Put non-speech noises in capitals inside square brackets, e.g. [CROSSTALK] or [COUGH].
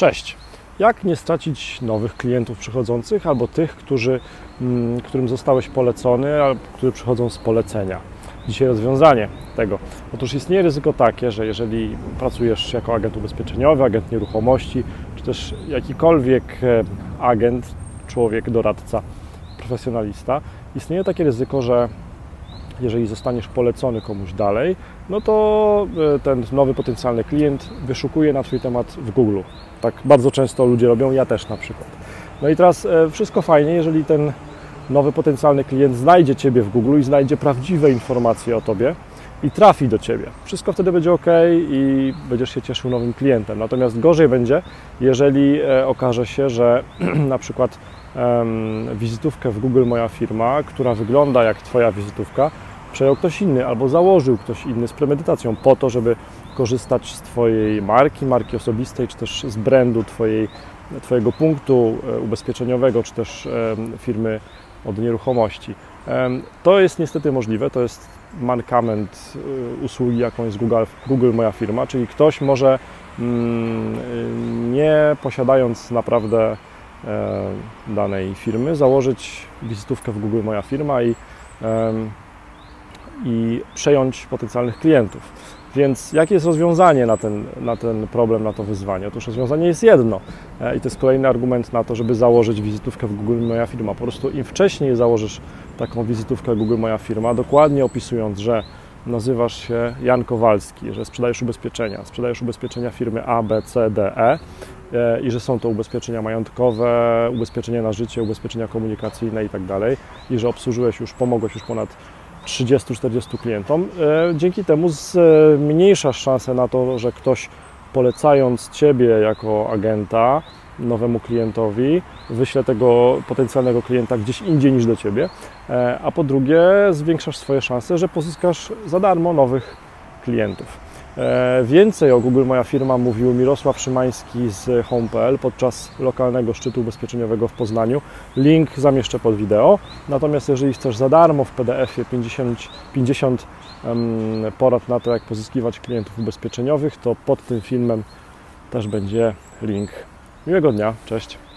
Cześć! Jak nie stracić nowych klientów przychodzących albo tych, którzy, mm, którym zostałeś polecony, albo którzy przychodzą z polecenia? Dzisiaj rozwiązanie tego. Otóż istnieje ryzyko takie, że jeżeli pracujesz jako agent ubezpieczeniowy, agent nieruchomości, czy też jakikolwiek e, agent, człowiek, doradca, profesjonalista, istnieje takie ryzyko, że jeżeli zostaniesz polecony komuś dalej, no to e, ten nowy potencjalny klient wyszukuje na Twój temat w Google. Tak bardzo często ludzie robią, ja też na przykład. No i teraz e, wszystko fajnie, jeżeli ten nowy potencjalny klient znajdzie Ciebie w Google i znajdzie prawdziwe informacje o Tobie i trafi do Ciebie. Wszystko wtedy będzie ok i będziesz się cieszył nowym klientem. Natomiast gorzej będzie, jeżeli e, okaże się, że [CLEARS THROAT] na przykład wizytówkę w Google Moja Firma, która wygląda jak Twoja wizytówka, przejął ktoś inny albo założył ktoś inny z premedytacją po to, żeby korzystać z Twojej marki, marki osobistej, czy też z brandu twojej, Twojego punktu e, ubezpieczeniowego, czy też firmy od nieruchomości. To jest niestety możliwe, to jest mankament e, usługi, jaką jest Google, Google Moja Firma, czyli ktoś może mm, nie posiadając naprawdę e, danej firmy, założyć wizytówkę w Google Moja Firma i i przejąć potencjalnych klientów. Więc jakie jest rozwiązanie na ten, na ten problem, na to wyzwanie? Otóż rozwiązanie jest jedno e, i to jest kolejny argument na to, żeby założyć wizytówkę w Google Moja Firma. Po prostu im wcześniej założysz taką wizytówkę Google Moja Firma, dokładnie opisując, że nazywasz się Jan Kowalski, że sprzedajesz ubezpieczenia, sprzedajesz ubezpieczenia firmy A, B, C, D, E e i że są to ubezpieczenia majątkowe, ubezpieczenia na życie, ubezpieczenia komunikacyjne i tak dalej i że obsłużyłeś już, pomogłeś już ponad 30-40 klientom. E, dzięki temu zmniejszasz szansę na to, że ktoś polecając Ciebie jako agenta nowemu klientowi, wyśle tego potencjalnego klienta gdzieś indziej niż do Ciebie, e, a po drugie zwiększasz swoje szanse, że pozyskasz za darmo nowych klientów. E, więcej o Google Moja Firma mówił Mirosław Szymański z Home.pl podczas lokalnego szczytu ubezpieczeniowego w Poznaniu. Link zamieszczę pod wideo. Natomiast jeżeli chcesz za darmo w PDF-ie 50, 50 porad na to, jak pozyskiwać klientów ubezpieczeniowych, to pod tym filmem też będzie link. Miłego dnia, cześć.